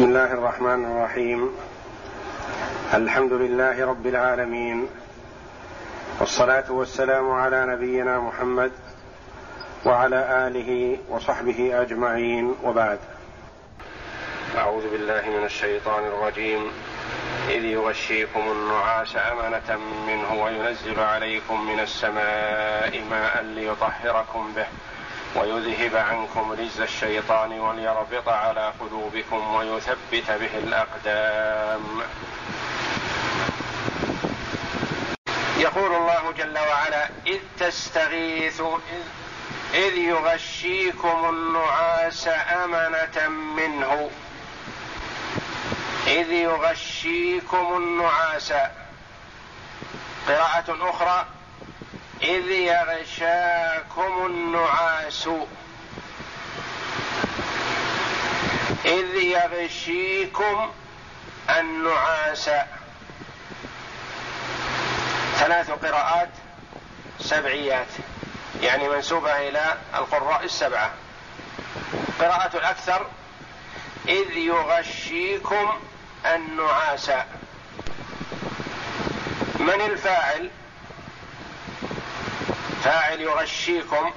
بسم الله الرحمن الرحيم. الحمد لله رب العالمين. والصلاة والسلام على نبينا محمد وعلى آله وصحبه أجمعين. وبعد. أعوذ بالله من الشيطان الرجيم. إذ يغشيكم النعاس أمنة منه وينزل عليكم من السماء ماء ليطهركم به. ويذهب عنكم رجز الشيطان وليربط على قلوبكم ويثبت به الأقدام. يقول الله جل وعلا إذ تستغيثوا إذ يغشيكم النعاس أمنة منه. إذ يغشيكم النعاس. قراءة أخرى إذ يغشاكم النعاس إذ يغشيكم النعاس ثلاث قراءات سبعيات يعني منسوبة إلى القراء السبعة. قراءة الأكثر إذ يغشيكم النعاس من الفاعل؟ فاعل يغشيكم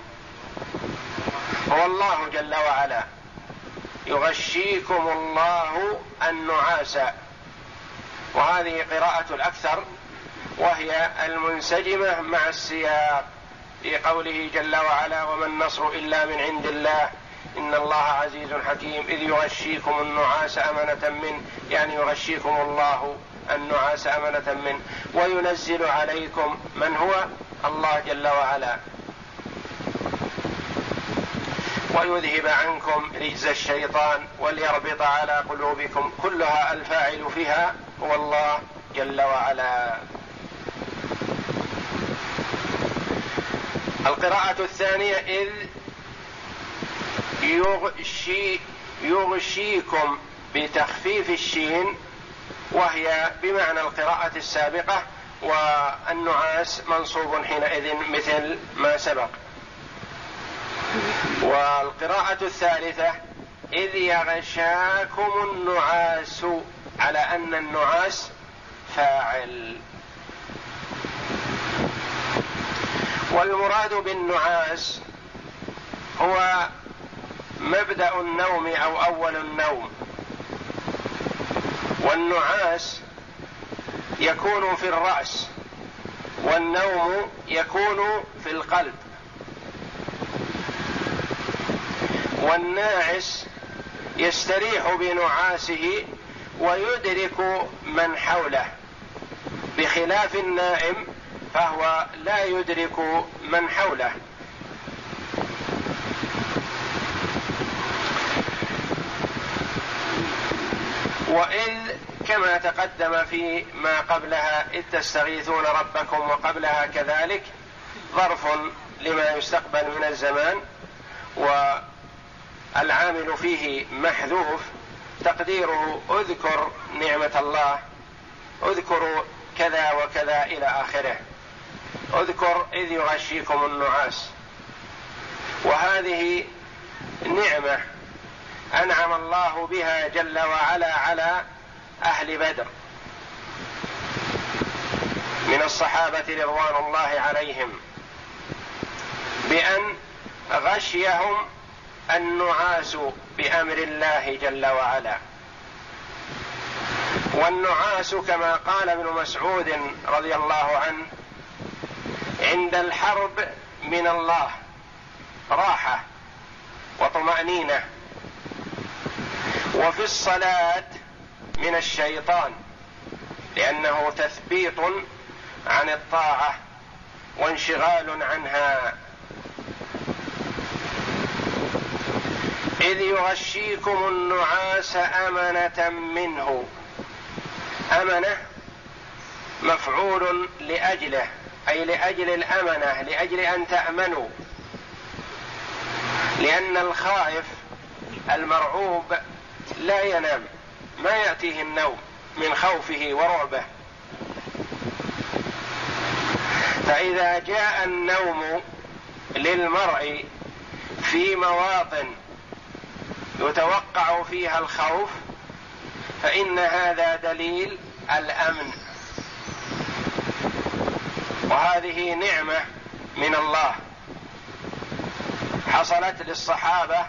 هو الله جل وعلا. يغشيكم الله النعاس وهذه قراءة الأكثر وهي المنسجمة مع السياق في قوله جل وعلا وما النصر إلا من عند الله. إن الله عزيز حكيم. إذ يغشيكم النعاس أمنة منه يعني يغشيكم الله النعاس أمنة منه وينزل عليكم من هو؟ الله جل وعلا. ويذهب عنكم رجز الشيطان وليربط على قلوبكم كلها الفاعل فيها هو الله جل وعلا. القراءة الثانية إذ يغشي يغشيكم بتخفيف الشين وهي بمعنى القراءة السابقة والنعاس منصوب حينئذ مثل ما سبق. والقراءة الثالثة إذ يغشاكم النعاس على أن النعاس فاعل. والمراد بالنعاس هو مبدأ النوم أو أول النوم. والنعاس يكون في الرأس والنوم يكون في القلب. والناعس يستريح بنعاسه ويدرك من حوله. بخلاف النائم فهو لا يدرك من حوله. وإذ كما تقدم في ما قبلها إذ تستغيثون ربكم وقبلها كذلك ظرف لما يستقبل من الزمان والعامل فيه محذوف تقديره اذكر نعمة الله اذكروا كذا وكذا إلى آخره. اذكر إذ يغشيكم النعاس. وهذه نعمة أنعم الله بها جل وعلا على أهل بدر. من الصحابة رضوان الله عليهم بأن غشيهم النعاس بأمر الله جل وعلا. والنعاس كما قال ابن مسعود رضي الله عنه عند الحرب من الله راحة وطمأنينة. وفي الصلاة من الشيطان لأنه تثبيط عن الطاعة وانشغال عنها إذ يغشيكم النعاس أمنة منه. أمنة مفعول لأجله أي لأجل الأمنة لأجل أن تأمنوا. لأن الخائف المرعوب لا ينام ما يأتيه النوم من خوفه ورعبه. فإذا جاء النوم للمرء في مواطن يتوقع فيها الخوف فإن هذا دليل الأمن. وهذه نعمة من الله. حصلت للصحابة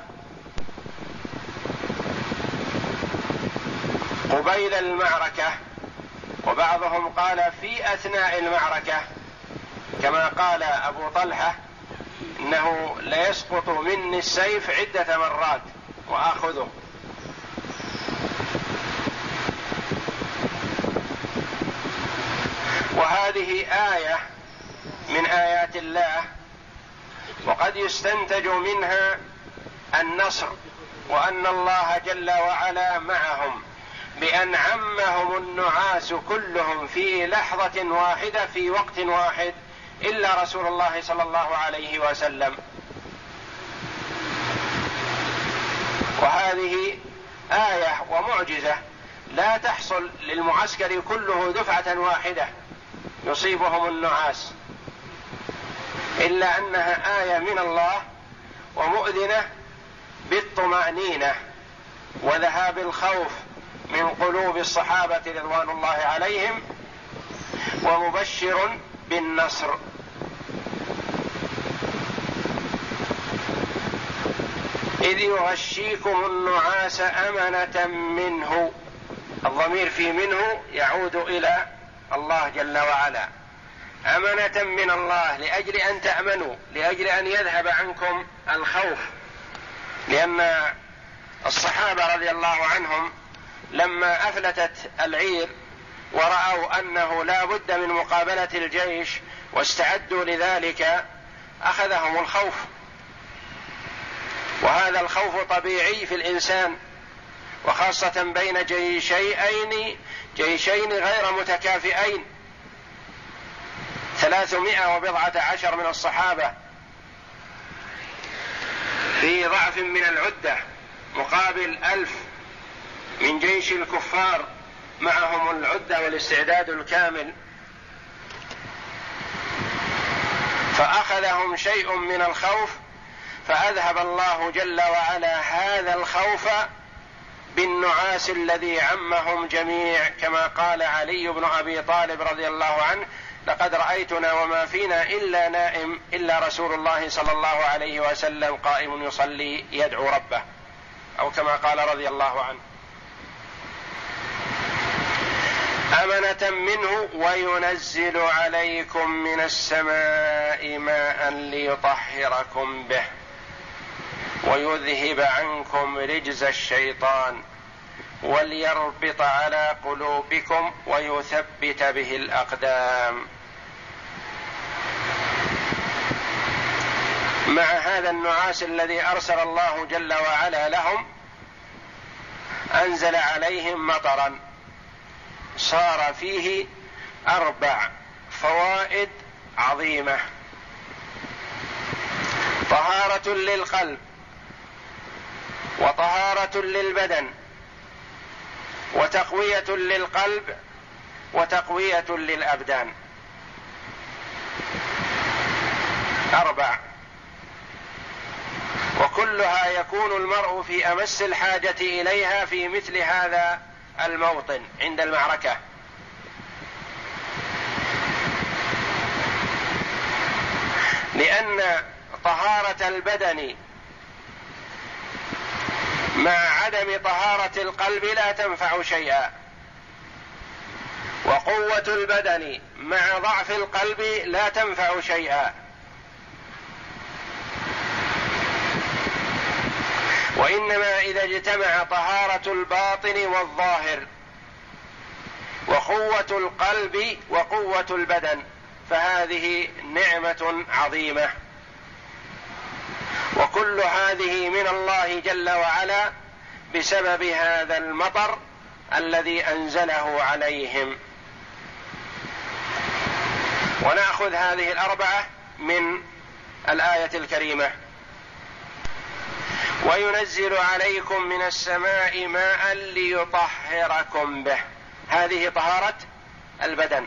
قبيل المعركة وبعضهم قال في أثناء المعركة كما قال أبو طلحة إنه ليسقط مني السيف عدة مرات. وآخذه. وهذه آية من آيات الله وقد يستنتج منها النصر وأن الله جل وعلا معهم بأن عمهم النعاس كلهم في لحظة واحدة في وقت واحد إلا رسول الله صلى الله عليه وسلم. وهذه آية ومعجزة لا تحصل للمعسكر كله دفعة واحدة يصيبهم النعاس. إلا أنها آية من الله ومؤذنة بالطمأنينة وذهاب الخوف من قلوب الصحابة رضوان الله عليهم ومبشر بالنصر. إذ يغشيكم النعاس أمنة منه. الضمير في منه يعود إلى الله جل وعلا. أمنة من الله لأجل أن تأمنوا لأجل أن يذهب عنكم الخوف. لأن الصحابة رضي الله عنهم لما أفلتت العير ورأوا أنه لا بد من مقابلة الجيش واستعدوا لذلك أخذهم الخوف. وهذا الخوف طبيعي في الإنسان وخاصة بين جيشين جيشين غير متكافئين. ثلاثمائة وبضعة عشر من الصحابة في ضعف من العدة مقابل ألف من جيش الكفار معهم العدة والاستعداد الكامل. فأخذهم شيء من الخوف فأذهب الله جل وعلا هذا الخوف بالنعاس الذي عمهم جميع كما قال علي بن أبي طالب رضي الله عنه لقد رأيتنا وما فينا إلا نائم إلا رسول الله صلى الله عليه وسلم قائم يصلي يدعو ربه. أو كما قال رضي الله عنه أمنة منه وينزل عليكم من السماء ماء ليطهركم به. ويذهب عنكم رجز الشيطان وليربط على قلوبكم ويثبت به الأقدام. مع هذا النعاس الذي أرسل الله جل وعلا لهم أنزل عليهم مطرا. صار فيه أربع فوائد عظيمة. طهارة للقلب وطهارة للبدن وتقوية للقلب وتقوية للأبدان. أربع. وكلها يكون المرء في أمس الحاجة إليها في مثل هذا الموطن عند المعركة. لأن طهارة البدن مع عدم طهارة القلب لا تنفع شيئا. وقوة البدن مع ضعف القلب لا تنفع شيئا. وإنما إذا اجتمع طهارة الباطن والظاهر وقوة القلب وقوة البدن فهذه نعمة عظيمة. وكل هذه من الله جل وعلا بسبب هذا المطر الذي أنزله عليهم. ونأخذ هذه الأربعة من الآية الكريمة. وينزل عليكم من السماء ماء ليطهركم به. هذه طهارة البدن.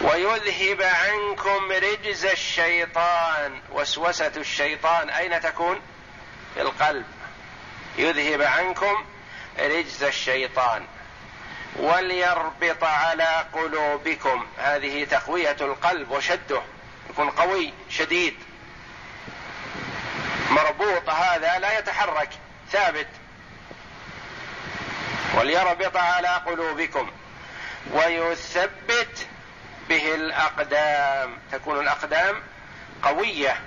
ويذهب عنكم رجز الشيطان وسوسة الشيطان. أين تكون؟ في القلب. يذهب عنكم رجز الشيطان. وليربط على قلوبكم. هذه تقوية القلب وشده. يكون قوي شديد. مربوط هذا لا يتحرك ثابت. وليربط على قلوبكم. ويثبت به الأقدام تكون الأقدام قوية.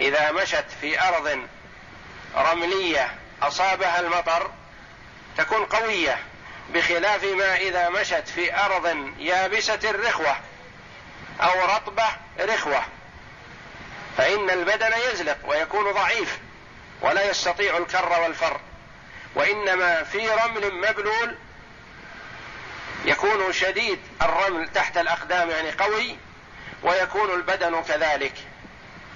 إذا مشت في أرض رملية أصابها المطر تكون قوية بخلاف ما إذا مشت في أرض يابسة رخوة أو رطبة رخوة. فإن البدن يزلق ويكون ضعيف ولا يستطيع الكر والفر وإنما في رمل مبلول يكون شديد الرمل تحت الأقدام يعني قوي ويكون البدن كذلك.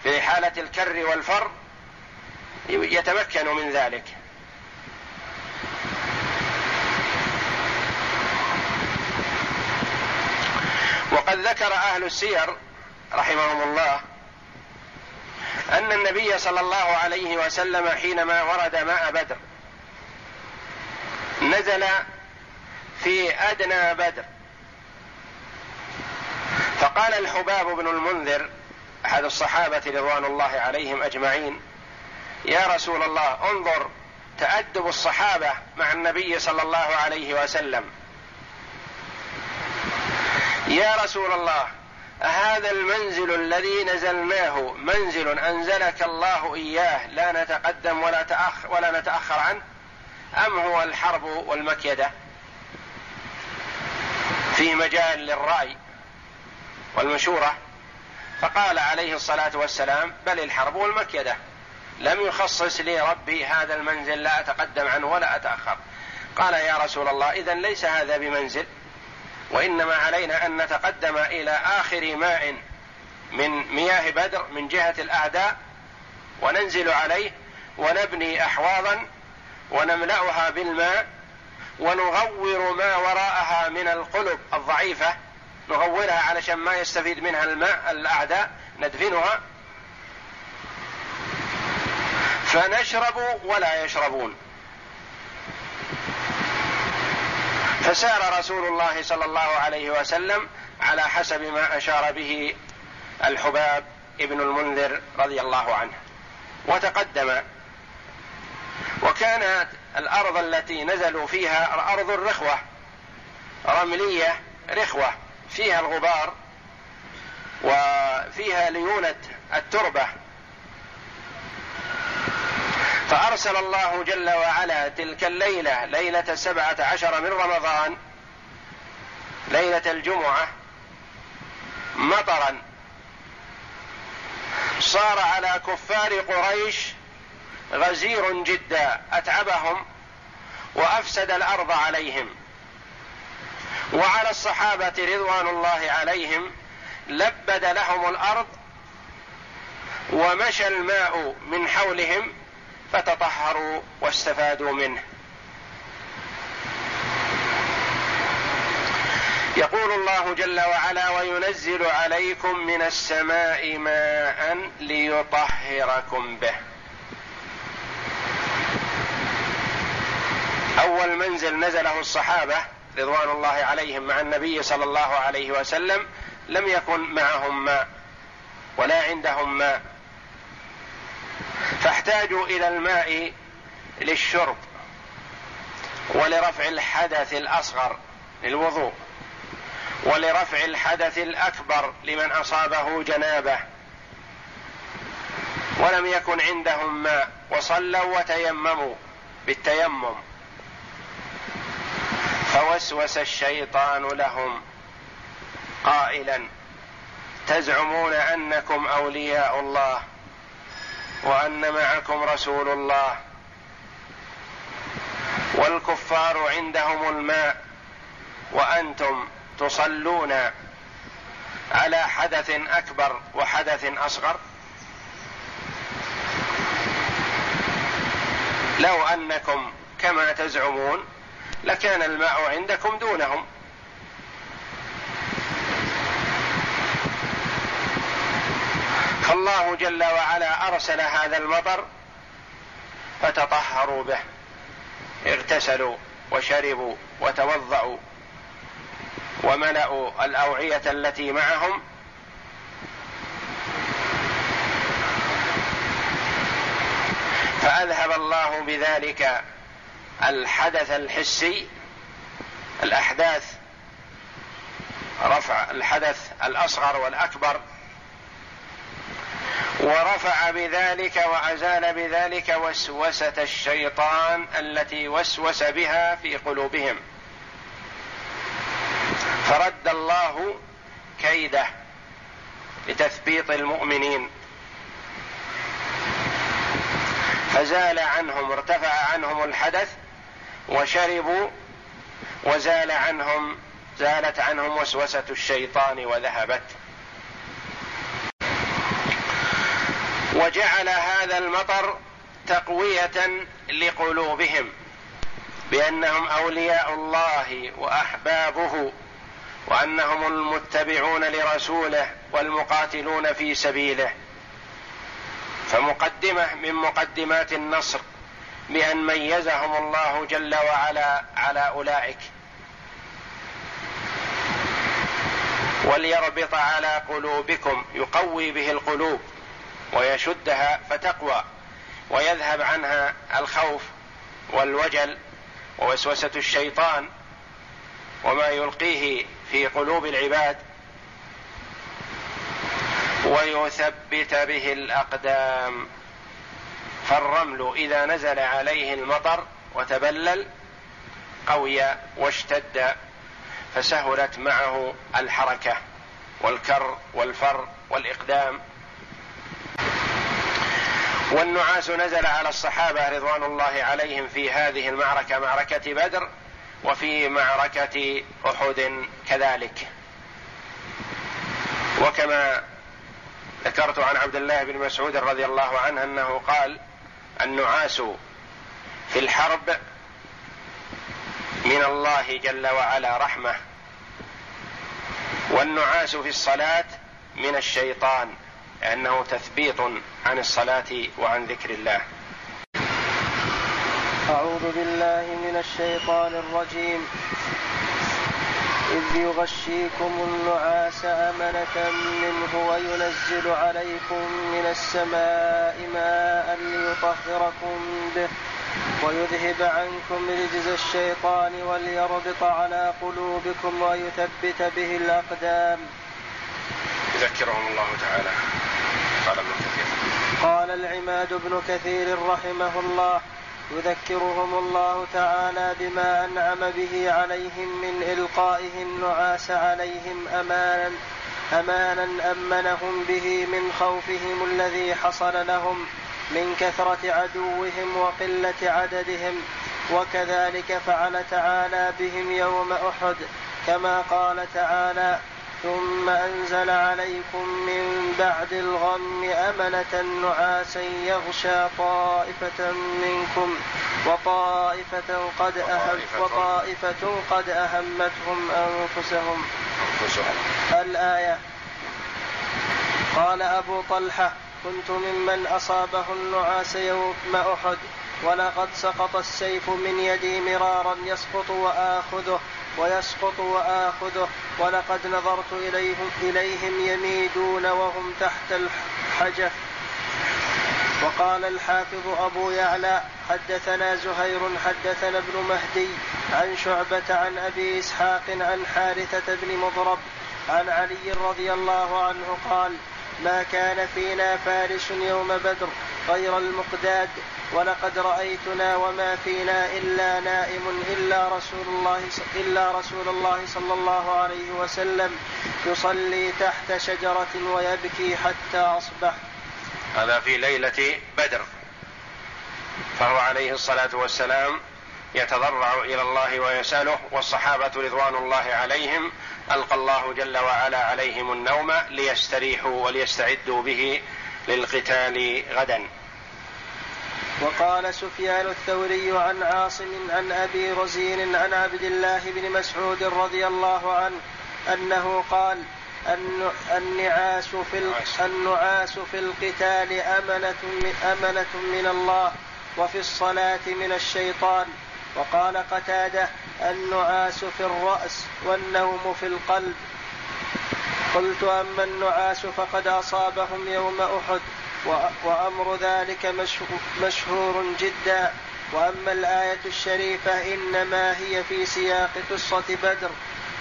في حالة الكر والفر يتمكن من ذلك. وقد ذكر أهل السير رحمهم الله أن النبي صلى الله عليه وسلم حينما ورد ماء بدر نزل في أدنى بدر. فقال الحباب بن المنذر أحد الصحابة رضوان الله عليهم أجمعين يا رسول الله انظر تأدب الصحابة مع النبي صلى الله عليه وسلم. يا رسول الله هذا المنزل الذي نزلناه منزل أنزلك الله إياه لا نتقدم ولا تأخر ولا نتأخر عنه أم هو الحرب والمكيدة؟ في مجال للرأي والمشورة فقال عليه الصلاة والسلام بل الحرب والمكيدة لم يخصص لي ربي هذا المنزل لا أتقدم عنه ولا أتأخر. قال يا رسول الله اذا ليس هذا بمنزل وإنما علينا أن نتقدم إلى آخر ماء من مياه بدر من جهة الأعداء وننزل عليه ونبني احواضا ونملأها بالماء ونغور ما وراءها من القلب الضعيفة نغورها علشان ما يستفيد منها الماء الأعداء ندفنها. فنشرب ولا يشربون. فسار رسول الله صلى الله عليه وسلم على حسب ما أشار به الحباب ابن المنذر رضي الله عنه وتقدم. وكانت الأرض التي نزلوا فيها ارض الرخوة رملية رخوة فيها الغبار وفيها ليونة التربة. فأرسل الله جل وعلا تلك الليلة ليلة السبعة عشر من رمضان ليلة الجمعة مطرا. صار على كفار قريش غزير جدا أتعبهم وأفسد الأرض عليهم. وعلى الصحابة رضوان الله عليهم لبد لهم الأرض ومشى الماء من حولهم فتطهروا واستفادوا منه. يقول الله جل وعلا وينزل عليكم من السماء ماء ليطهركم به. أول منزل نزله الصحابة رضوان الله عليهم مع النبي صلى الله عليه وسلم لم يكن معهم ماء ولا عندهم ماء. فاحتاجوا إلى الماء للشرب ولرفع الحدث الأصغر للوضوء ولرفع الحدث الأكبر لمن أصابه جنابة. ولم يكن عندهم ماء وصلوا وتيمموا بالتيمم. فوسوس الشيطان لهم قائلا تزعمون أنكم أولياء الله وأن معكم رسول الله. والكفار عندهم الماء وأنتم تصلون على حدث أكبر وحدث أصغر. لو أنكم كما تزعمون لكان الماء عندكم دونهم. فالله جل وعلا أرسل هذا المطر فتطهروا به. اغتسلوا وشربوا وتوضأوا وملأوا الأوعية التي معهم. فأذهب الله بذلك الحدث الحسي الأحداث رفع الحدث الأصغر والأكبر ورفع بذلك وأزال بذلك وسوسة الشيطان التي وسوس بها في قلوبهم. فرد الله كيده لتثبيط المؤمنين. فزال عنهم ارتفع عنهم الحدث وشربوا وزال عنهم زالت عنهم وسوسة الشيطان وذهبت. وجعل هذا المطر تقوية لقلوبهم بأنهم أولياء الله وأحبابه وأنهم المتبعون لرسوله والمقاتلون في سبيله. فمقدمة من مقدمات النصر بأن ميزهم الله جل وعلا على أولئك. وليربط على قلوبكم يقوي به القلوب ويشدها فتقوى ويذهب عنها الخوف والوجل ووسوسة الشيطان وما يلقيه في قلوب العباد. ويثبت به الأقدام. فالرمل إذا نزل عليه المطر وتبلل قوي واشتد فسهلت معه الحركة والكر والفر والإقدام. والنعاس نزل على الصحابة رضوان الله عليهم في هذه المعركة معركة بدر وفي معركة أحد كذلك. وكما ذكرت عن عبد الله بن مسعود رضي الله عنه أنه قال النعاس في الحرب من الله جل وعلا رحمة والنعاس في الصلاة من الشيطان لأنه تثبيط عن الصلاة وعن ذكر الله. أعوذ بالله من الشيطان الرجيم. إذ يغشيكم النعاس أمنة منه وينزل عليكم من السماء ماء ليطهركم به ويذهب عنكم رجز الشيطان وليربط على قلوبكم ويثبت به الأقدام. يذكرهم الله تعالى. قال ابن كثير. قال العماد بن كثير رحمه الله يذكرهم الله تعالى بما أنعم به عليهم من القائه النعاس عليهم أمانا أمانا أمنهم به من خوفهم الذي حصل لهم من كثرة عدوهم وقلة عددهم وكذلك فعل تعالى بهم يوم أحد كما قال تعالى ثم أنزل عليكم من بعد الغم أمنة نعاسا يغشى طائفة منكم وطائفة قد أهم وطائفة. قد أهمتهم أنفسهم. الآية. قال أبو طلحة كنت ممن أصابه النعاس يوم أحد ولقد سقط السيف من يدي مرارا يسقط وآخذه ويسقط وآخذه ولقد نظرت إليهم, إليهم يميدون وهم تحت الحجف وقال الحافظ أبو يعلى حدثنا زهير حدثنا ابن مهدي عن شعبة عن أبي إسحاق عن حارثة بن مضرب عن علي رضي الله عنه قال ما كان فينا فارس يوم بدر غير المقداد ولقد رأيتنا وما فينا إلا نائم إلا رسول الله إلا رسول الله صلى الله عليه وسلم يصلي تحت شجرة ويبكي حتى أصبح. هذا في ليلة بدر. فهو عليه الصلاة والسلام يتضرع إلى الله ويسأله والصحابة رضوان الله عليهم ألقى الله جل وعلا عليهم النوم ليستريحوا وليستعدوا به للقتال غدا. وقال سفيان الثوري عن عاصم عن أبي رزين عن عبد الله بن مسعود رضي الله عنه أنه قال النعاس في النعاس في القتال أمنة من, أمنة من الله وفي الصلاة من الشيطان. وقال قتادة النعاس في الرأس والنوم في القلب. قلت أما النعاس فقد أصابهم يوم أحد وأمر ذلك مشهور جدا. وأما الآية الشريفة إنما هي في سياق قصة بدر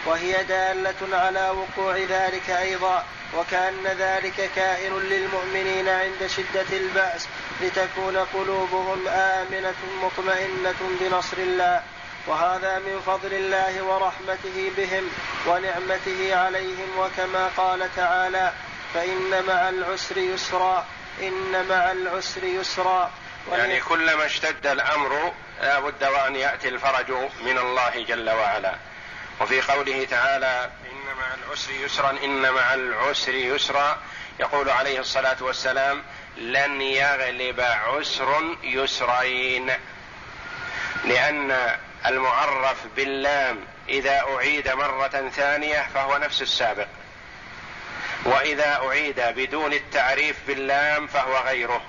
وهي دالة على وقوع ذلك أيضا. وكأن ذلك كائن للمؤمنين عند شدة البأس لتكون قلوبهم آمنة مطمئنة بنصر الله. وهذا من فضل الله ورحمته بهم ونعمته عليهم وكما قال تعالى فإن مع العسر يسرا إن مع العسر يسرا. يعني كلما اشتد الأمر لا بد وأن يأتي الفرج من الله جل وعلا. وفي قوله تعالى إن مع العسر يسرا إن مع العسر يسرا يقول عليه الصلاة والسلام لن يغلب عسر يسرين. لأن المعرف باللام إذا أعيد مرة ثانية فهو نفس السابق. وإذا أعيد بدون التعريف باللام فهو غيره.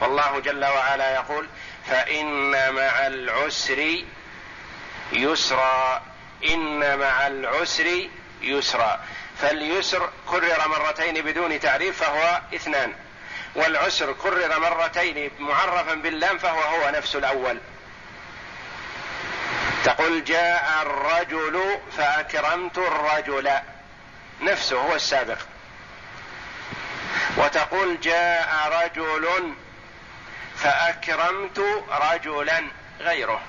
والله جل وعلا يقول فإن مع العسر يسرا إن مع العسر يسرا. فاليسر كرر مرتين بدون تعريف فهو اثنان والعسر كرر مرتين معرفا باللام فهو هو نفس الأول. تقول جاء الرجل فأكرمت الرجل. نفسه هو السابق. وتقول جاء رجل فأكرمت رجلا غيره.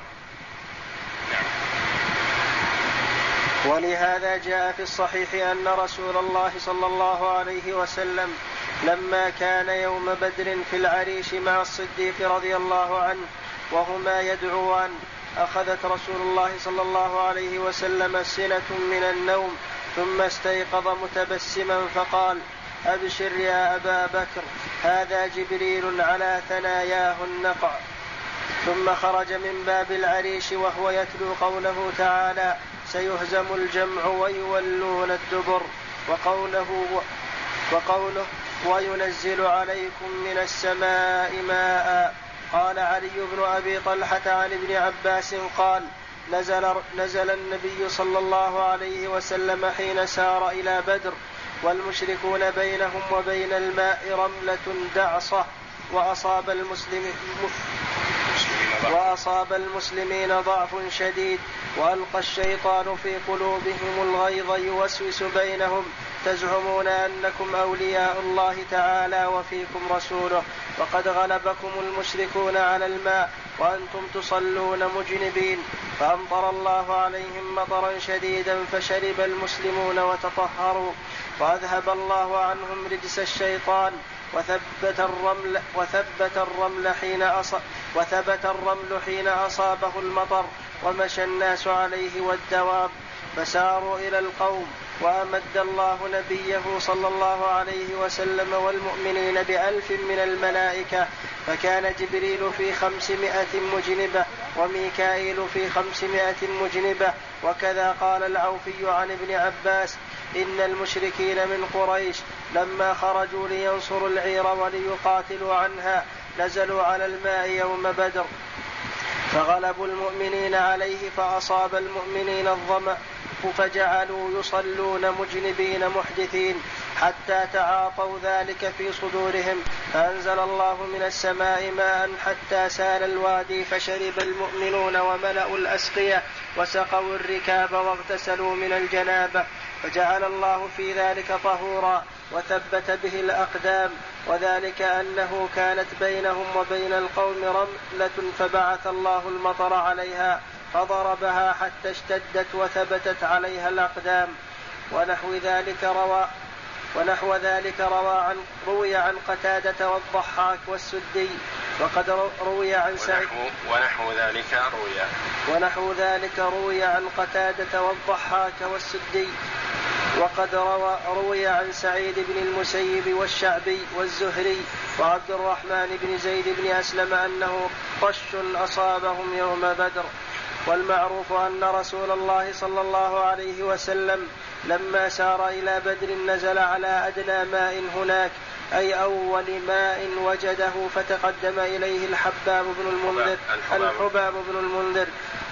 ولهذا جاء في الصحيح أن رسول الله صلى الله عليه وسلم لما كان يوم بدر في العريش مع الصديق رضي الله عنه وهما يدعوان أخذت رسول الله صلى الله عليه وسلم سنة من النوم ثم استيقظ متبسما فقال أبشر يا أبا بكر هذا جبريل على ثناياه النقع. ثم خرج من باب العريش وهو يتلو قوله تعالى سيهزم الجمع ويولون الدبر. وقوله وقوله وينزل عليكم من السماء ماء. قال علي بن أبي طلحة عن ابن عباس قال نزل نزل النبي صلى الله عليه وسلم حين سار إلى بدر والمشركون بينهم وبين الماء رملة دعصة وأصاب المسلمين وأصاب المسلمين ضعف شديد وألقى الشيطان في قلوبهم الغيظ يوسوس بينهم. تزعمون أنكم أولياء الله تعالى وفيكم رسوله وقد غلبكم المشركون على الماء وأنتم تصلون مجنبين. فأمطر الله عليهم مطرا شديدا فشرب المسلمون وتطهروا. وأذهب الله عنهم رجس الشيطان وثبت الرمل وثبت الرمل حين أصاب وثبت الرمل حين أصابه المطر ومشى الناس عليه والدواب. فساروا إلى القوم وأمد الله نبيه صلى الله عليه وسلم والمؤمنين بألف من الملائكة فكان جبريل في خمسمائة مجنبة وميكائيل في خمسمائة مجنبة وكذا قال العوفي عن ابن عباس إن المشركين من قريش لما خرجوا لينصروا العير وليقاتلوا عنها نزلوا على الماء يوم بدر فغلبوا المؤمنين عليه فأصاب المؤمنين الظمأ فجعلوا يصلون مجنبين محدثين حتى تعاطوا ذلك في صدورهم. فأنزل الله من السماء ماء حتى سال الوادي فشرب المؤمنون وملأوا الأسقية وسقوا الركاب واغتسلوا من الجنابة فجعل الله في ذلك طهورا وثبت به الأقدام. وذلك أنه كانت بينهم وبين القوم رملة فبعث الله المطر عليها. فضربها حتى اشتدت وثبتت عليها الأقدام. ونحو ذلك روى ونحو ذلك روى عن روي عن قتادة والضحاك والسدي. وقد روي عن سعيد ونحو ذلك روي. ونحو ذلك روي عن قتادة والضحاك والسدي. وقد روى روي عن سعيد بن المسيب والشعبي والزهري وعبد الرحمن بن زيد بن أسلم أنه قش أصابهم يوم بدر. والمعروف أن رسول الله صلى الله عليه وسلم لما سار إلى بدر نزل على أدنى ماء هناك أي أول ماء وجده فتقدم إليه الحباب بن المنذر الحباب بن المنذر.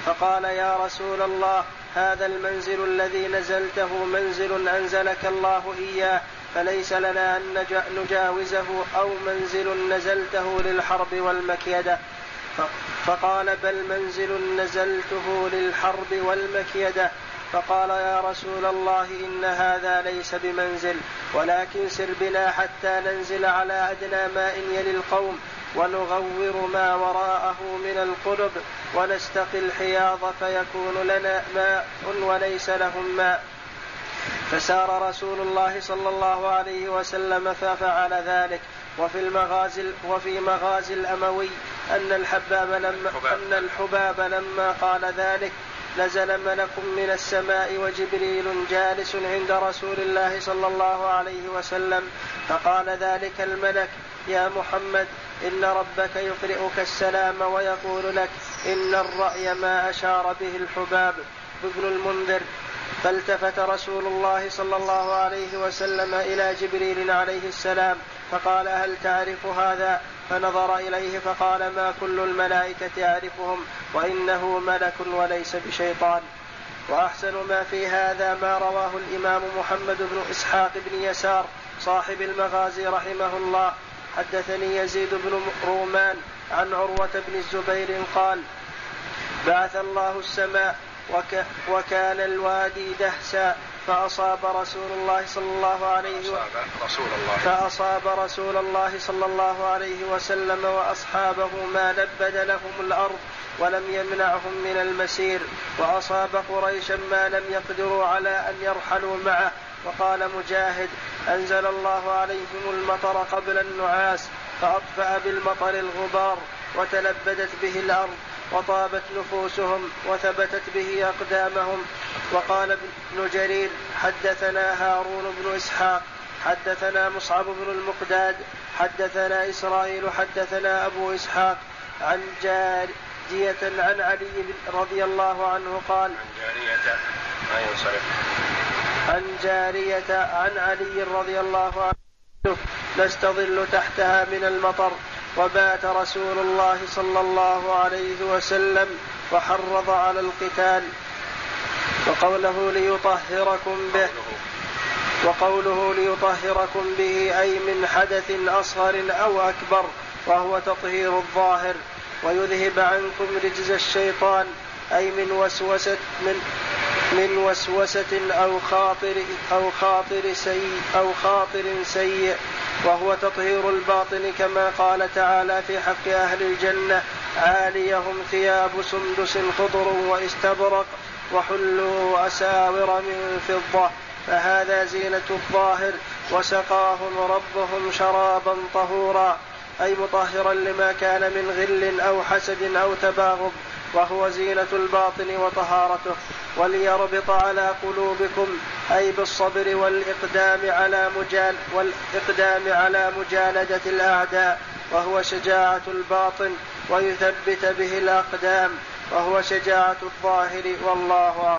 فقال يا رسول الله هذا المنزل الذي نزلته منزل أنزلك الله إياه فليس لنا أن نجاوزه أو منزل نزلته للحرب والمكيدة. فقال بل منزل نزلته للحرب والمكيدة. فقال يا رسول الله إن هذا ليس بمنزل ولكن سر بنا حتى ننزل على أدنى ماء يلي القوم ونغور ما وراءه من القلب ونستقي الحياض فيكون لنا ماء وليس لهم ماء. فسار رسول الله صلى الله عليه وسلم ففعل ذلك. وفي المغازي وفي مغازي الأموي أن الحباب لما أن الحباب لما قال ذلك نزل ملك من السماء وجبريل جالس عند رسول الله صلى الله عليه وسلم فقال ذلك الملك يا محمد إن ربك يقرئك السلام ويقول لك إن الرأي ما أشار به الحباب. ابن المنذر فالتفت رسول الله صلى الله عليه وسلم إلى جبريل عليه السلام فقال هل تعرف هذا؟ فنظر إليه فقال ما كل الملائكة يعرفهم وإنه ملك وليس بشيطان. وأحسن ما في هذا ما رواه الإمام محمد بن إسحاق بن يسار صاحب المغازي رحمه الله. حدثني يزيد بن رومان عن عروة بن الزبير قال بعث الله السماء وك وكان الوادي دهسا فأصاب رسول الله صلى الله عليه وسلم رسول الله. فأصاب رسول الله صلى الله عليه وسلم وأصحابه ما نبد لهم الأرض ولم يمنعهم من المسير. وأصاب قريشا ما لم يقدروا على أن يرحلوا معه. وقال مجاهد أنزل الله عليهم المطر قبل النعاس فأطفأ بالمطر الغبار وتلبدت به الأرض. وطابت نفوسهم وثبتت به أقدامهم. وقال ابن جرير حدثنا هارون بن إسحاق حدثنا مصعب بن المقداد حدثنا إسرائيل حدثنا أبو إسحاق عن جارية عن علي رضي الله عنه قال عن جارية ما ينصرف. عن جارية عن علي رضي الله عنه نستظل تحتها من المطر. وبات رسول الله صلى الله عليه وسلم وحرض على القتال. وقوله ليطهركم به وقوله ليطهركم به أي من حدث أصغر أو أكبر وهو تطهير الظاهر. ويذهب عنكم رجز الشيطان أي من وسوسة من من وسوسة أو خاطر أو خاطر سيء أو خاطر سيء. وهو تطهير الباطن كما قال تعالى في حق أهل الجنة عاليهم ثياب سندس خضر واستبرق وحلوا أساور من فضة فهذا زينة الظاهر وسقاهم ربهم شرابا طهورا أي مطهرا لما كان من غل أو حسد أو تباغض. وهو زينة الباطن وطهارته وليربط على قلوبكم أي بالصبر والإقدام على مجال والإقدام على مجالدة الأعداء وهو شجاعة الباطن ويثبت به الأقدام وهو شجاعة الظاهر والله أعلم.